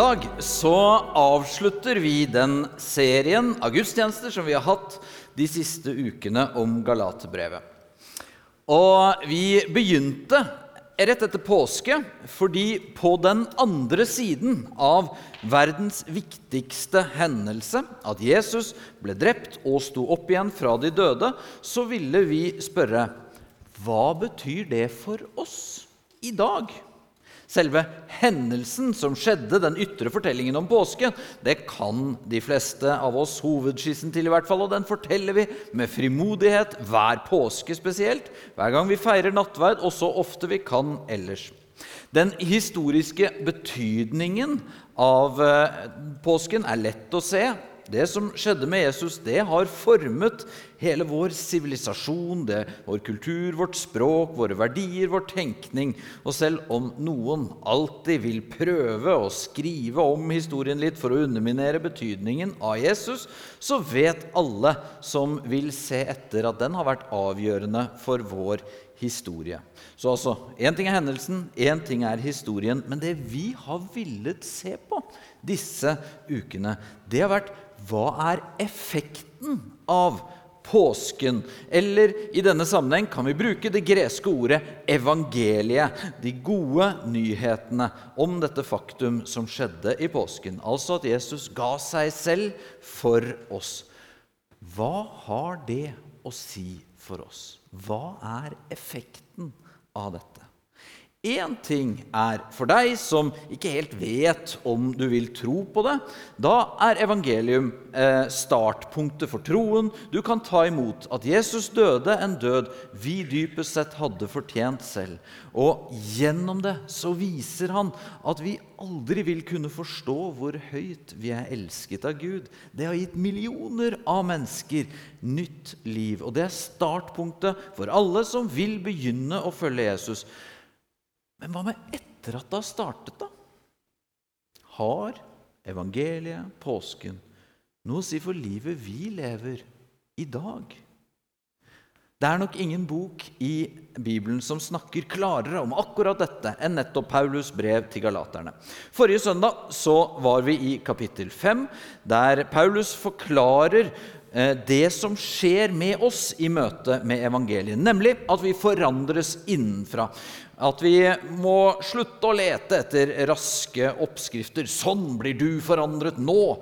I dag så avslutter vi den serien av gudstjenester som vi har hatt de siste ukene om Galaterbrevet. Og vi begynte rett etter påske fordi på den andre siden av verdens viktigste hendelse, at Jesus ble drept og sto opp igjen fra de døde, så ville vi spørre hva betyr det for oss i dag? Selve hendelsen som skjedde, den ytre fortellingen om påsken, det kan de fleste av oss hovedskissen til, i hvert fall, og den forteller vi med frimodighet hver påske spesielt, hver gang vi feirer nattverd, og så ofte vi kan ellers. Den historiske betydningen av eh, påsken er lett å se. Det som skjedde med Jesus, det har formet hele vår sivilisasjon, vår kultur, vårt språk, våre verdier, vår tenkning. Og selv om noen alltid vil prøve å skrive om historien litt for å underminere betydningen av Jesus, så vet alle som vil se etter, at den har vært avgjørende for vår historie. Så altså, Én ting er hendelsen, én ting er historien. Men det vi har villet se på disse ukene, det har vært hva er effekten av påsken? Eller i denne sammenheng kan vi bruke det greske ordet evangeliet, de gode nyhetene om dette faktum som skjedde i påsken. Altså at Jesus ga seg selv for oss. Hva har det å si for oss? Hva er effekten av dette? Én ting er for deg som ikke helt vet om du vil tro på det. Da er evangelium eh, startpunktet for troen. Du kan ta imot at Jesus døde en død vi dypest sett hadde fortjent selv. Og gjennom det så viser han at vi aldri vil kunne forstå hvor høyt vi er elsket av Gud. Det har gitt millioner av mennesker nytt liv. Og det er startpunktet for alle som vil begynne å følge Jesus. Men hva med etter at det har startet, da? Har evangeliet, påsken, noe å si for livet vi lever i dag? Det er nok ingen bok i Bibelen som snakker klarere om akkurat dette enn nettopp Paulus' brev til galaterne. Forrige søndag så var vi i kapittel 5, der Paulus forklarer eh, det som skjer med oss i møte med evangeliet, nemlig at vi forandres innenfra. At vi må slutte å lete etter raske oppskrifter. 'Sånn blir du forandret nå.'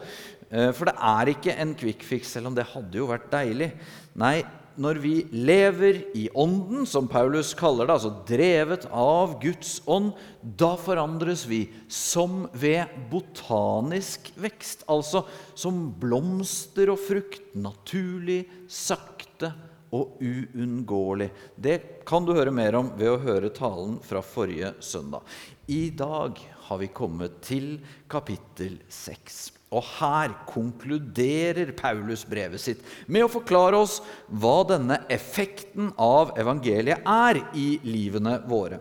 Eh, for det er ikke en quick fix, selv om det hadde jo vært deilig. Nei, når vi lever i Ånden, som Paulus kaller det, altså drevet av Guds ånd, da forandres vi som ved botanisk vekst. Altså som blomster og frukt, naturlig, sakte og uunngåelig. Det kan du høre mer om ved å høre talen fra forrige søndag. I dag har vi kommet til kapittel 6. Og her konkluderer Paulus brevet sitt med å forklare oss hva denne effekten av evangeliet er i livene våre.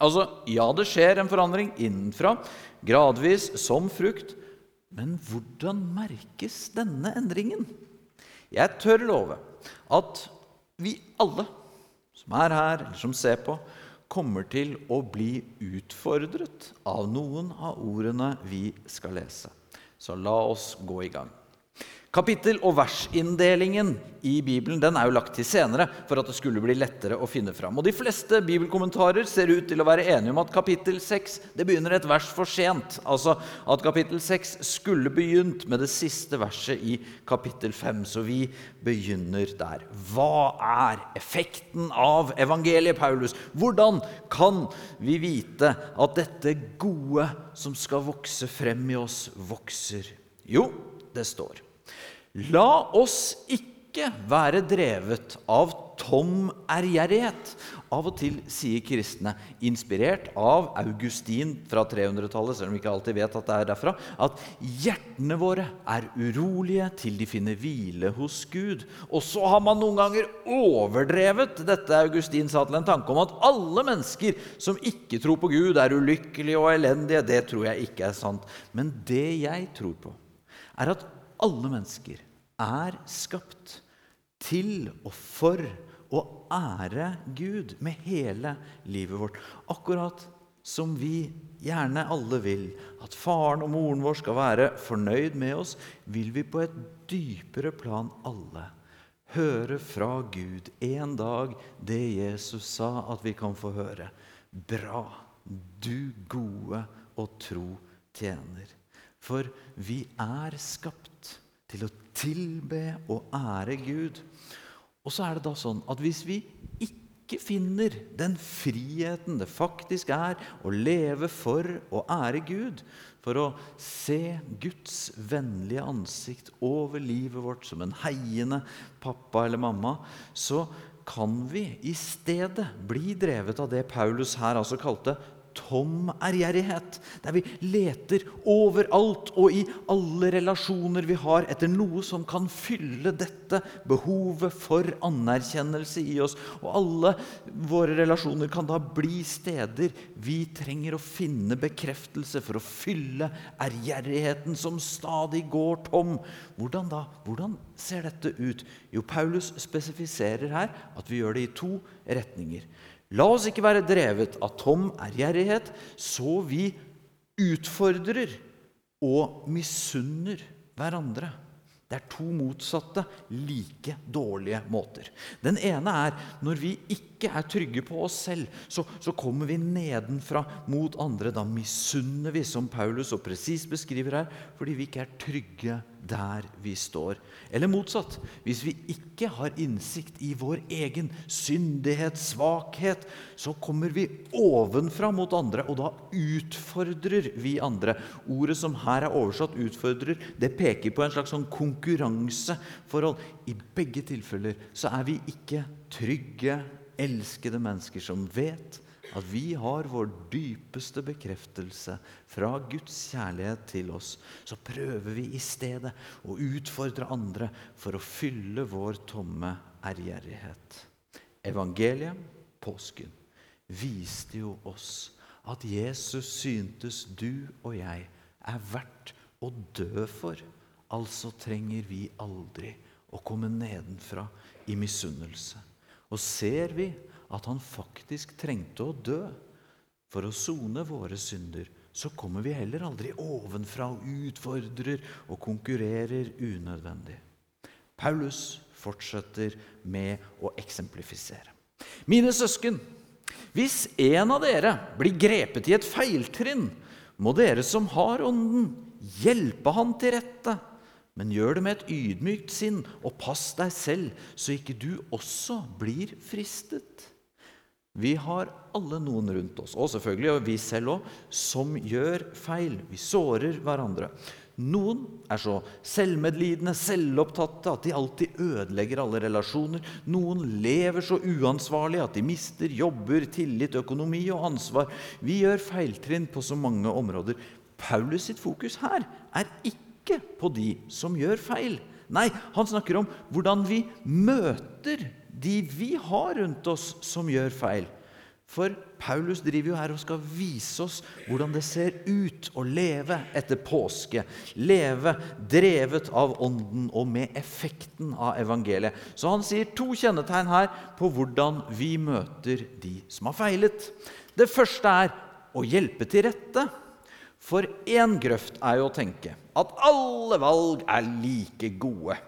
Altså, ja, det skjer en forandring innenfra, gradvis som frukt. Men hvordan merkes denne endringen? Jeg tør love at vi alle som er her, eller som ser på, kommer til å bli utfordret av noen av ordene vi skal lese. Så la oss gå i gang. Kapittel- og versinndelingen i Bibelen den er jo lagt til senere for at det skulle bli lettere å finne fram. Og De fleste bibelkommentarer ser ut til å være enige om at kapittel 6 det begynner et vers for sent. Altså at kapittel 6 skulle begynt med det siste verset i kapittel 5. Så vi begynner der. Hva er effekten av evangeliet, Paulus? Hvordan kan vi vite at dette gode som skal vokse frem i oss, vokser? Jo, det står La oss ikke være drevet av tom ærgjerrighet. Av og til sier kristne, inspirert av Augustin fra 300-tallet, selv om vi ikke alltid vet at det er derfra, at hjertene våre er urolige til de finner hvile hos Gud. Og så har man noen ganger overdrevet dette Augustin sa til en tanke om at alle mennesker som ikke tror på Gud, er ulykkelige og elendige. Det tror jeg ikke er sant. Men det jeg tror på, er at alle mennesker er skapt til og for å ære Gud med hele livet vårt. Akkurat som vi gjerne alle vil, at faren og moren vår skal være fornøyd med oss, vil vi på et dypere plan alle høre fra Gud en dag det Jesus sa at vi kan få høre. Bra, du gode og tro tjener. For vi er skapt til å tilbe og ære Gud. Og så er det da sånn at hvis vi ikke finner den friheten det faktisk er å leve for å ære Gud, for å se Guds vennlige ansikt over livet vårt som en heiende pappa eller mamma, så kan vi i stedet bli drevet av det Paulus her altså kalte tom ærgjerrighet, der vi leter overalt og i alle relasjoner vi har, etter noe som kan fylle dette behovet for anerkjennelse i oss. Og alle våre relasjoner kan da bli steder vi trenger å finne bekreftelse for å fylle ærgjerrigheten som stadig går tom. Hvordan da? Hvordan ser dette ut? Jo, Paulus spesifiserer her at vi gjør det i to retninger. La oss ikke være drevet av tom ærgjerrighet, så vi utfordrer og misunner hverandre. Det er to motsatte, like dårlige måter. Den ene er når vi ikke er trygge på oss selv, så, så kommer vi nedenfra mot andre. Da misunner vi, som Paulus så presis beskriver her, fordi vi ikke er trygge der vi står. Eller motsatt. Hvis vi ikke har innsikt i vår egen syndighet, svakhet, så kommer vi ovenfra mot andre, og da utfordrer vi andre. Ordet som her er oversatt 'utfordrer', det peker på en slags sånn konkurranseforhold. I begge tilfeller så er vi ikke trygge, elskede mennesker som vet at vi har vår dypeste bekreftelse fra Guds kjærlighet til oss, så prøver vi i stedet å utfordre andre for å fylle vår tomme ærgjerrighet. Evangeliet, påsken, viste jo oss at Jesus syntes du og jeg er verdt å dø for. Altså trenger vi aldri å komme nedenfra i misunnelse. Og ser vi at han faktisk trengte å dø for å sone våre synder, så kommer vi heller aldri ovenfra og utfordrer og konkurrerer unødvendig. Paulus fortsetter med å eksemplifisere. Mine søsken, hvis en av dere blir grepet i et feiltrinn, må dere som har Ånden, hjelpe han til rette. Men gjør det med et ydmykt sinn, og pass deg selv, så ikke du også blir fristet. Vi har alle noen rundt oss, og selvfølgelig og vi selv òg, som gjør feil. Vi sårer hverandre. Noen er så selvmedlidende, selvopptatte at de alltid ødelegger alle relasjoner. Noen lever så uansvarlig at de mister jobber, tillit, økonomi og ansvar. Vi gjør feiltrinn på så mange områder. Paulus sitt fokus her er ikke på de som gjør feil. Nei, han snakker om hvordan vi møter de vi har rundt oss som gjør feil. For Paulus driver jo her og skal vise oss hvordan det ser ut å leve etter påske. Leve drevet av Ånden og med effekten av evangeliet. Så han sier to kjennetegn her på hvordan vi møter de som har feilet. Det første er å hjelpe til rette. For én grøft er jo å tenke at alle valg er like gode.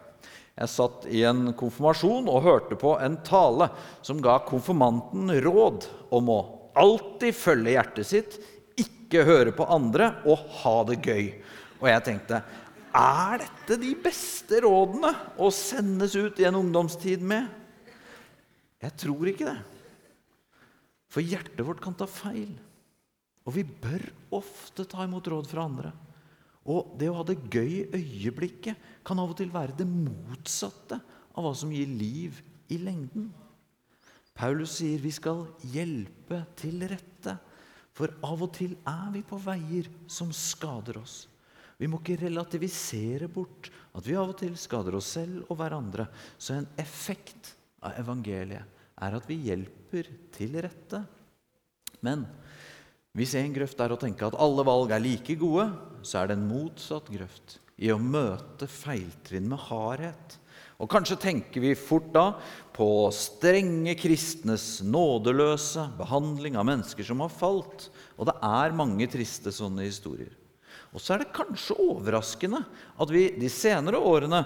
Jeg satt i en konfirmasjon og hørte på en tale som ga konfirmanten råd om å alltid følge hjertet sitt, ikke høre på andre og ha det gøy. Og jeg tenkte er dette de beste rådene å sendes ut i en ungdomstid med? Jeg tror ikke det. For hjertet vårt kan ta feil. Og vi bør ofte ta imot råd fra andre. Og det å ha det gøy øyeblikket kan av og til være det motsatte av hva som gir liv i lengden. Paulus sier vi skal hjelpe til rette, for av og til er vi på veier som skader oss. Vi må ikke relativisere bort at vi av og til skader oss selv og hverandre. Så en effekt av evangeliet er at vi hjelper til rette. Men hvis en grøft er å tenke at alle valg er like gode, så er det en motsatt grøft i å møte feiltrinn med hardhet. Og kanskje tenker vi fort da på strenge kristnes nådeløse behandling av mennesker som har falt. Og det er mange triste sånne historier. Og så er det kanskje overraskende at vi de senere årene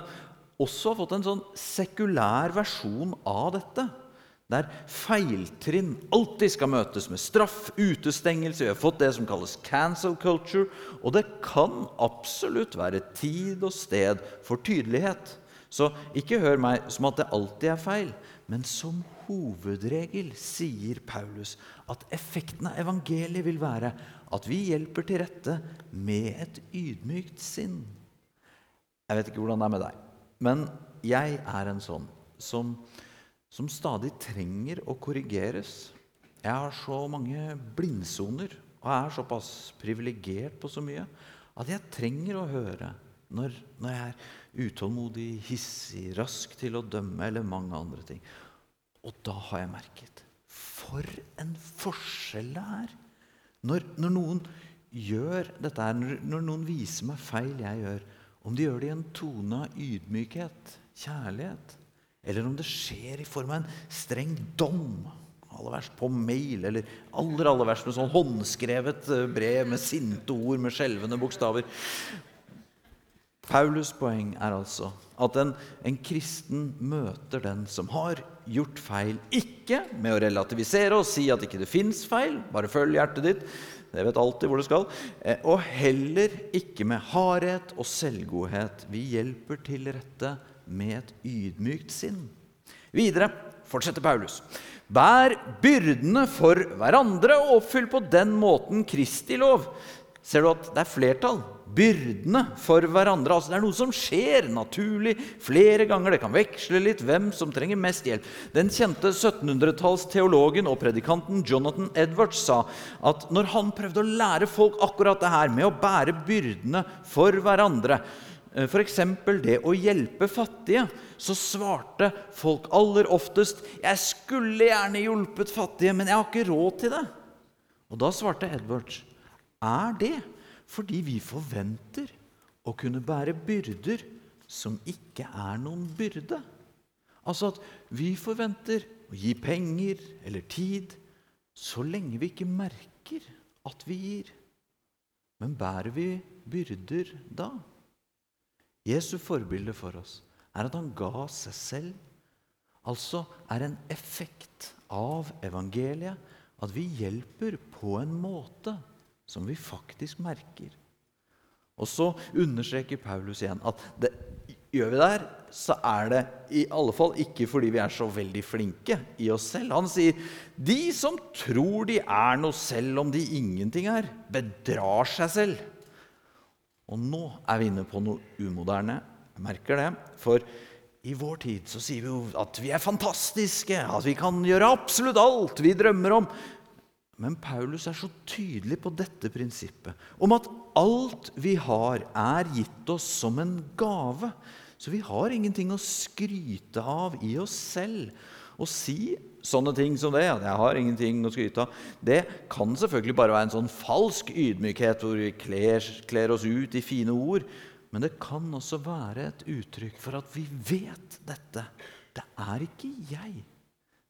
også har fått en sånn sekulær versjon av dette. Der feiltrinn alltid skal møtes med straff, utestengelse. Vi har fått det som kalles cancel culture. Og det kan absolutt være tid og sted for tydelighet. Så ikke hør meg som at det alltid er feil, men som hovedregel sier Paulus at effekten av evangeliet vil være at vi hjelper til rette med et ydmykt sinn. Jeg vet ikke hvordan det er med deg, men jeg er en sånn som, som stadig trenger å korrigeres. Jeg har så mange blindsoner og jeg er såpass privilegert på så mye at jeg trenger å høre når, når jeg er utålmodig, hissig, rask til å dømme eller mange andre ting. Og da har jeg merket For en forskjell det er! Når, når noen gjør dette her, når, når noen viser meg feil jeg gjør, om de gjør det i en tone av ydmykhet, kjærlighet, eller om det skjer i form av en streng dom, aller verst på mail, eller aller, aller verst med sånn håndskrevet eh, brev med sinte ord med skjelvende bokstaver Paulus' poeng er altså at en, en, kristen møter den som har gjort feil, ikke med å relativisere og si at ikke det fins feil, bare følg hjertet ditt, det vet alltid hvor det skal, eh, og heller ikke med hardhet og selvgodhet. Vi hjelper til rette med et ydmykt sinn. Videre fortsetter Paulus. Bær byrdene for hverandre og oppfyll på den måten Kristi lov. Ser du at det er flertall? byrdene for hverandre. Altså Det er noe som skjer naturlig flere ganger. Det kan veksle litt hvem som trenger mest hjelp. Den kjente 1700-tallsteologen og predikanten Jonathan Edwards sa at når han prøvde å lære folk akkurat det her med å bære byrdene for hverandre, f.eks. det å hjelpe fattige, så svarte folk aller oftest 'Jeg skulle gjerne hjulpet fattige, men jeg har ikke råd til det'. Og da svarte Edwards, 'Er det fordi vi forventer å kunne bære byrder som ikke er noen byrde. Altså at vi forventer å gi penger eller tid så lenge vi ikke merker at vi gir. Men bærer vi byrder da? Jesu forbilde for oss er at han ga seg selv. Altså er en effekt av evangeliet at vi hjelper på en måte som vi faktisk merker. Og så understreker Paulus igjen at det, gjør vi det her, så er det i alle fall ikke fordi vi er så veldig flinke i oss selv. Han sier de som tror de er noe selv om de ingenting er, bedrar seg selv. Og nå er vi inne på noe umoderne. Jeg merker det. For i vår tid så sier vi jo at vi er fantastiske, at vi kan gjøre absolutt alt vi drømmer om. Men Paulus er så tydelig på dette prinsippet om at alt vi har, er gitt oss som en gave. Så vi har ingenting å skryte av i oss selv. Å si sånne ting som det, at 'jeg har ingenting å skryte av', det kan selvfølgelig bare være en sånn falsk ydmykhet hvor vi kler, kler oss ut i fine ord. Men det kan også være et uttrykk for at vi vet dette. Det er ikke jeg.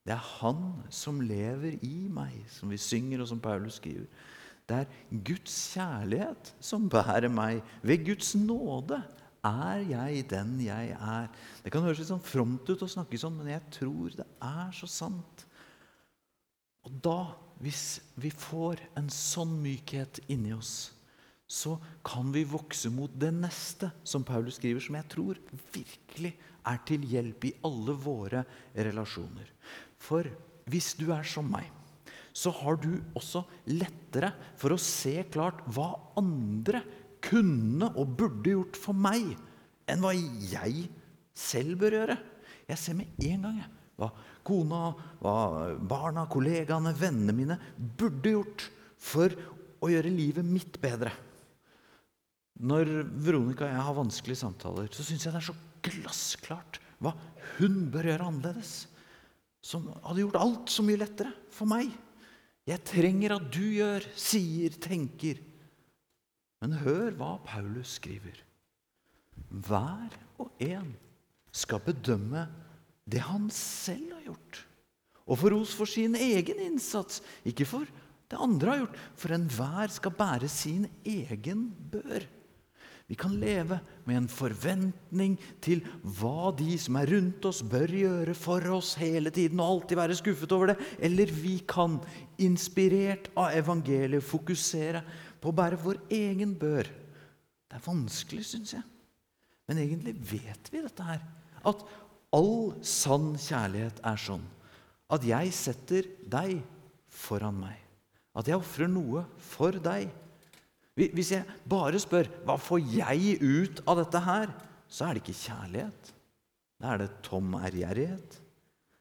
Det er Han som lever i meg, som vi synger, og som Paulus skriver. Det er Guds kjærlighet som bærer meg. Ved Guds nåde er jeg den jeg er. Det kan høres litt sånn fromt ut å snakke sånn, men jeg tror det er så sant. Og da, hvis vi får en sånn mykhet inni oss, så kan vi vokse mot det neste som Paulus skriver, som jeg tror virkelig er til hjelp i alle våre relasjoner. For hvis du er som meg, så har du også lettere for å se klart hva andre kunne og burde gjort for meg, enn hva jeg selv bør gjøre. Jeg ser med en gang hva kona, hva barna, kollegaene, vennene mine burde gjort for å gjøre livet mitt bedre. Når Veronica og jeg har vanskelige samtaler, så syns jeg det er så glassklart hva hun bør gjøre annerledes som hadde gjort alt så mye lettere for meg. Jeg trenger at du gjør, sier, tenker. Men hør hva Paulus skriver. Hver og en skal bedømme det han selv har gjort. Og få ros for sin egen innsats, ikke for det andre har gjort. For enhver skal bære sin egen bør. Vi kan leve med en forventning til hva de som er rundt oss, bør gjøre for oss hele tiden og alltid være skuffet over det. Eller vi kan, inspirert av evangeliet, fokusere på å bære vår egen bør. Det er vanskelig, syns jeg. Men egentlig vet vi dette her. At all sann kjærlighet er sånn at jeg setter deg foran meg. At jeg ofrer noe for deg. Hvis jeg bare spør hva får jeg ut av dette her, så er det ikke kjærlighet. Da er det tom ærgjerrighet.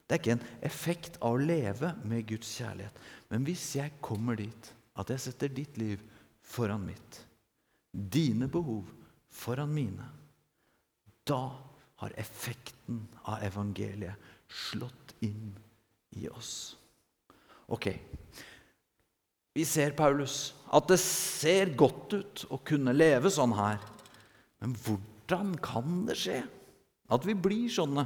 Det er ikke en effekt av å leve med Guds kjærlighet. Men hvis jeg kommer dit at jeg setter ditt liv foran mitt, dine behov foran mine, da har effekten av evangeliet slått inn i oss. Ok, vi ser Paulus, at det ser godt ut å kunne leve sånn her. Men hvordan kan det skje at vi blir sånne?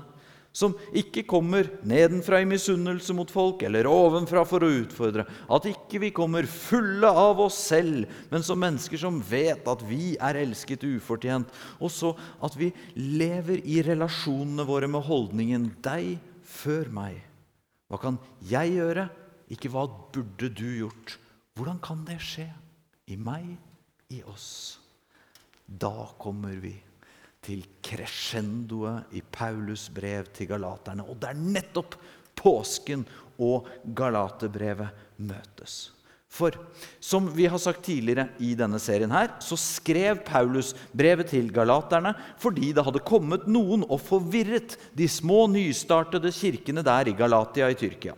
Som ikke kommer nedenfra i misunnelse mot folk eller ovenfra for å utfordre. At ikke vi kommer fulle av oss selv, men som mennesker som vet at vi er elsket ufortjent. Og så at vi lever i relasjonene våre med holdningen 'deg før meg'. Hva kan jeg gjøre? Ikke hva burde du gjort? Hvordan kan det skje? I meg, i oss. Da kommer vi til crescendoet i Paulus brev til galaterne. Og det er nettopp påsken og galaterbrevet møtes. For som vi har sagt tidligere i denne serien, her, så skrev Paulus brevet til galaterne fordi det hadde kommet noen og forvirret de små, nystartede kirkene der i Galatia i Tyrkia.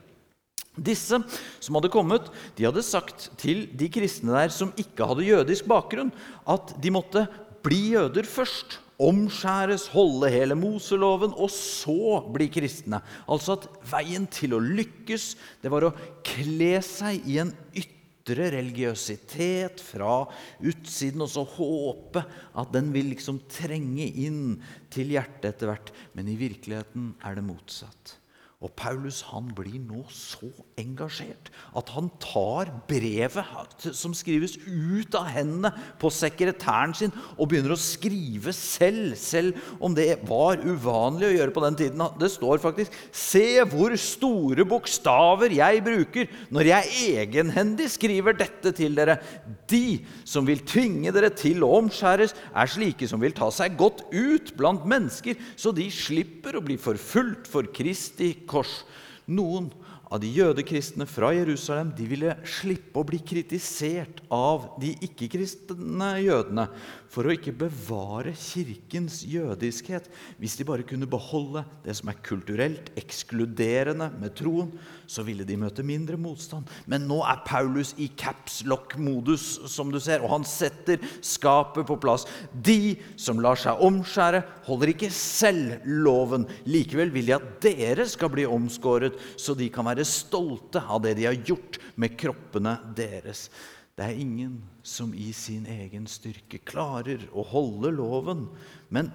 Disse som hadde kommet, de hadde sagt til de kristne der som ikke hadde jødisk bakgrunn, at de måtte bli jøder først. Omskjæres, holde hele Moseloven, og så bli kristne. Altså at veien til å lykkes, det var å kle seg i en ytre religiøsitet fra utsiden, og så håpe at den vil liksom trenge inn til hjertet etter hvert. Men i virkeligheten er det motsatt. Og Paulus han blir nå så engasjert at han tar brevet som skrives, ut av hendene på sekretæren sin og begynner å skrive selv, selv om det var uvanlig å gjøre på den tiden. Det står faktisk 'Se hvor store bokstaver jeg bruker når jeg egenhendig skriver dette til dere.' 'De som vil tvinge dere til å omskjæres, er slike som vil ta seg godt ut blant mennesker, så de slipper å bli forfulgt for Kristi kors. Noen av de jødekristne fra Jerusalem de ville slippe å bli kritisert av de ikke-kristne jødene for å ikke bevare kirkens jødiskhet. Hvis de bare kunne beholde det som er kulturelt ekskluderende med troen, så ville de møte mindre motstand. Men nå er Paulus i caps lock-modus, som du ser, og han setter skapet på plass. De som lar seg omskjære, holder ikke selv loven. Likevel vil de at dere skal bli omskåret, så de kan være stolte av det de har gjort med kroppene deres. Det er ingen som i sin egen styrke klarer å holde loven. Men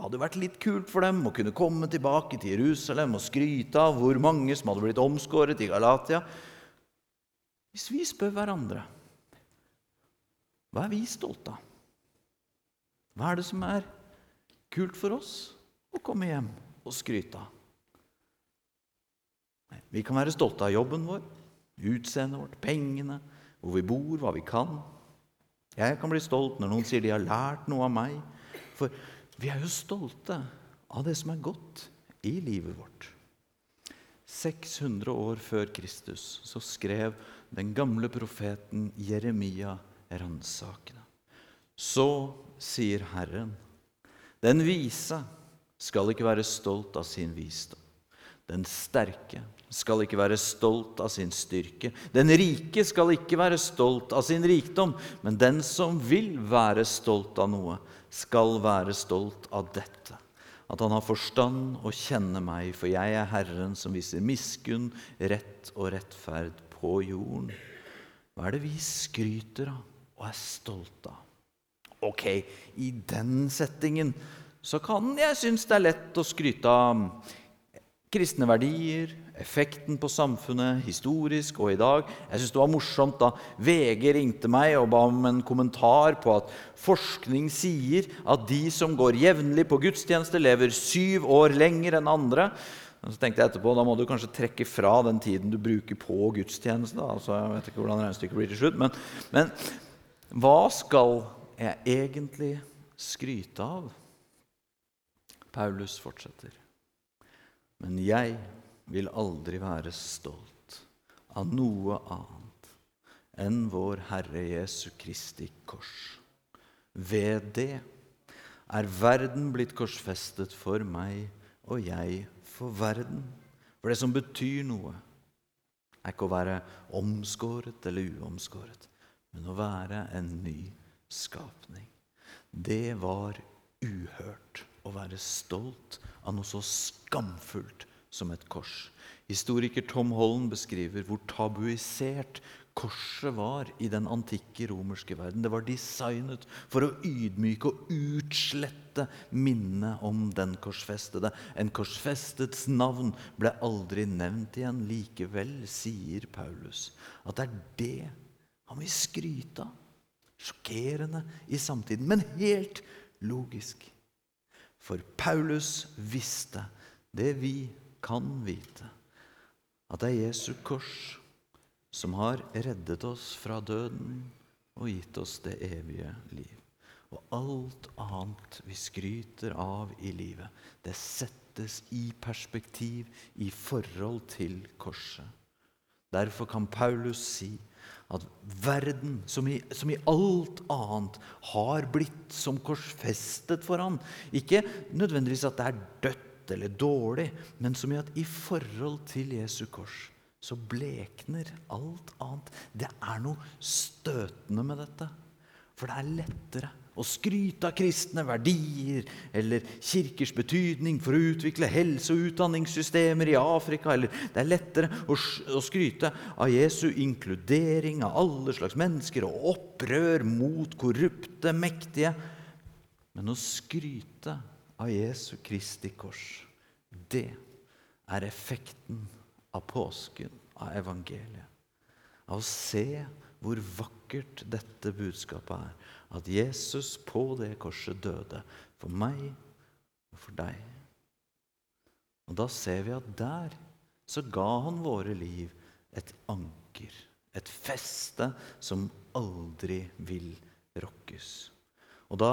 det hadde vært litt kult for dem å kunne komme tilbake til Jerusalem og skryte av hvor mange som hadde blitt omskåret i Galatia. Hvis vi spør hverandre hva er vi stolte av? Hva er det som er kult for oss å komme hjem og skryte av? Vi kan være stolte av jobben vår, utseendet vårt, pengene, hvor vi bor, hva vi kan. Jeg kan bli stolt når noen sier de har lært noe av meg. For vi er jo stolte av det som er godt i livet vårt. 600 år før Kristus så skrev den gamle profeten Jeremia ransakende. Så sier Herren, den vise skal ikke være stolt av sin visdom. Den sterke skal ikke være stolt av sin styrke. Den rike skal ikke være stolt av sin rikdom. Men den som vil være stolt av noe, skal være stolt av dette. At han har forstand og kjenner meg, for jeg er Herren som viser miskunn, rett og rettferd på jorden. Hva er det vi skryter av og er stolte av? Ok, i den settingen så kan jeg synes det er lett å skryte av kristne verdier, effekten på samfunnet historisk og i dag. Jeg syns det var morsomt da VG ringte meg og ba om en kommentar på at forskning sier at de som går jevnlig på gudstjeneste, lever syv år lenger enn andre. Så tenkte jeg etterpå, Da må du kanskje trekke fra den tiden du bruker på gudstjeneste. Altså, jeg vet ikke hvordan regnestykket blir til slutt, men, men hva skal jeg egentlig skryte av? Paulus fortsetter. Men jeg vil aldri være stolt av noe annet enn vår Herre Jesu Kristi kors. Ved det er verden blitt korsfestet for meg, og jeg for verden. For det som betyr noe, er ikke å være omskåret eller uomskåret, men å være en ny skapning. Det var uhørt å være stolt av noe så skamfullt som et kors. Historiker Tom Holland beskriver hvor tabuisert korset var i den antikke romerske verden. Det var designet for å ydmyke og utslette minnet om den korsfestede. En korsfestets navn ble aldri nevnt igjen. Likevel sier Paulus at det er det han vil skryte av. Sjokkerende i samtiden, men helt logisk. For Paulus visste det vi kan vite, at det er Jesu kors som har reddet oss fra døden og gitt oss det evige liv. Og alt annet vi skryter av i livet, det settes i perspektiv i forhold til korset. Derfor kan Paulus si at verden, som i, som i, alt annet, har blitt som korsfestet for han. Ikke nødvendigvis at det er dødt eller dårlig, men som i at i forhold til Jesu kors så blekner alt annet. Det er noe støtende med dette. For det er lettere å skryte av kristne verdier eller kirkers betydning for å utvikle helse- og utdanningssystemer i Afrika. Eller det er lettere å, skryte av Jesu inkludering av alle slags mennesker og opprør mot korrupte, mektige. Men å skryte av Jesu Kristi kors, det er effekten av påsken, av evangeliet. Av å se hvor vakkert dette budskapet er. At Jesus på det korset døde for meg og for deg. Og da ser vi at der så ga han våre liv et anker. Et feste som aldri vil rokkes. Og da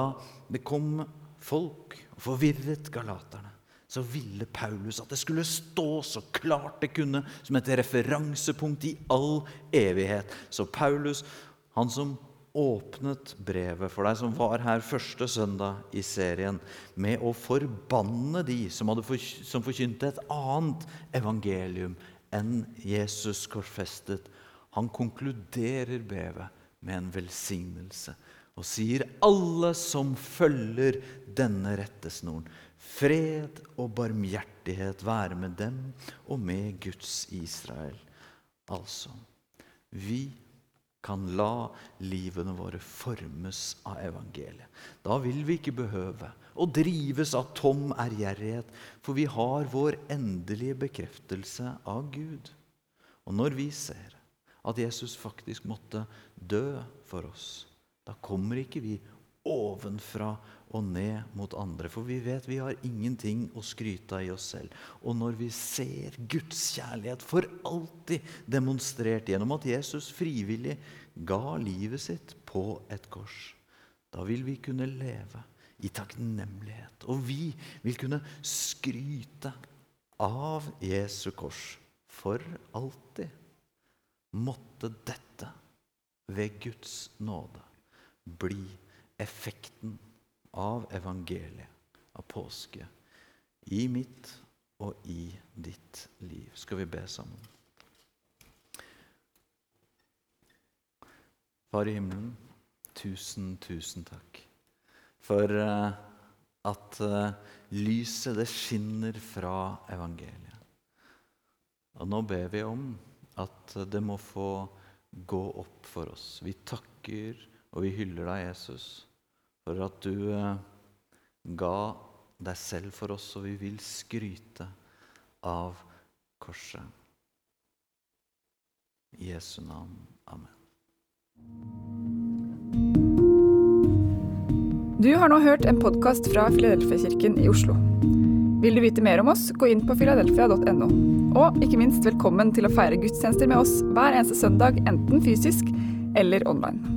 det kom folk og forvirret galaterne, så ville Paulus at det skulle stå så klart det kunne, som et referansepunkt i all evighet. Så Paulus, han som åpnet brevet for deg, som var her første søndag i serien, med å forbanne de som, for, som forkynte et annet evangelium enn Jesus korsfestet, han konkluderer brevet med en velsignelse og sier alle som følger denne rettesnoren, Fred og barmhjertighet være med dem og med Guds Israel. Altså, vi kan la livene våre formes av evangeliet. Da vil vi ikke behøve å drives av tom ærgjerrighet, for vi har vår endelige bekreftelse av Gud. Og når vi ser at Jesus faktisk måtte dø for oss, da kommer ikke vi ovenfra og ned mot andre. For vi vet vi har ingenting å skryte av i oss selv. Og når vi ser Guds kjærlighet for alltid demonstrert gjennom at Jesus frivillig ga livet sitt på et kors, da vil vi kunne leve i takknemlighet. Og vi vil kunne skryte av Jesu kors for alltid. Måtte dette ved Guds nåde bli effekten av evangeliet, av påske, i mitt og i ditt liv. Skal vi be sammen? Far i himmelen, tusen, tusen takk for uh, at uh, lyset, det skinner fra evangeliet. Og nå ber vi om at det må få gå opp for oss. Vi takker og vi hyller deg, Jesus for at du eh, ga deg selv for oss, og vi vil skryte av korset. I Jesu navn. Amen. Du har nå hørt en podkast fra Filadelfia-kirken i Oslo. Vil du vite mer om oss, gå inn på filadelfia.no. Og ikke minst velkommen til å feire gudstjenester med oss hver eneste søndag, enten fysisk eller online.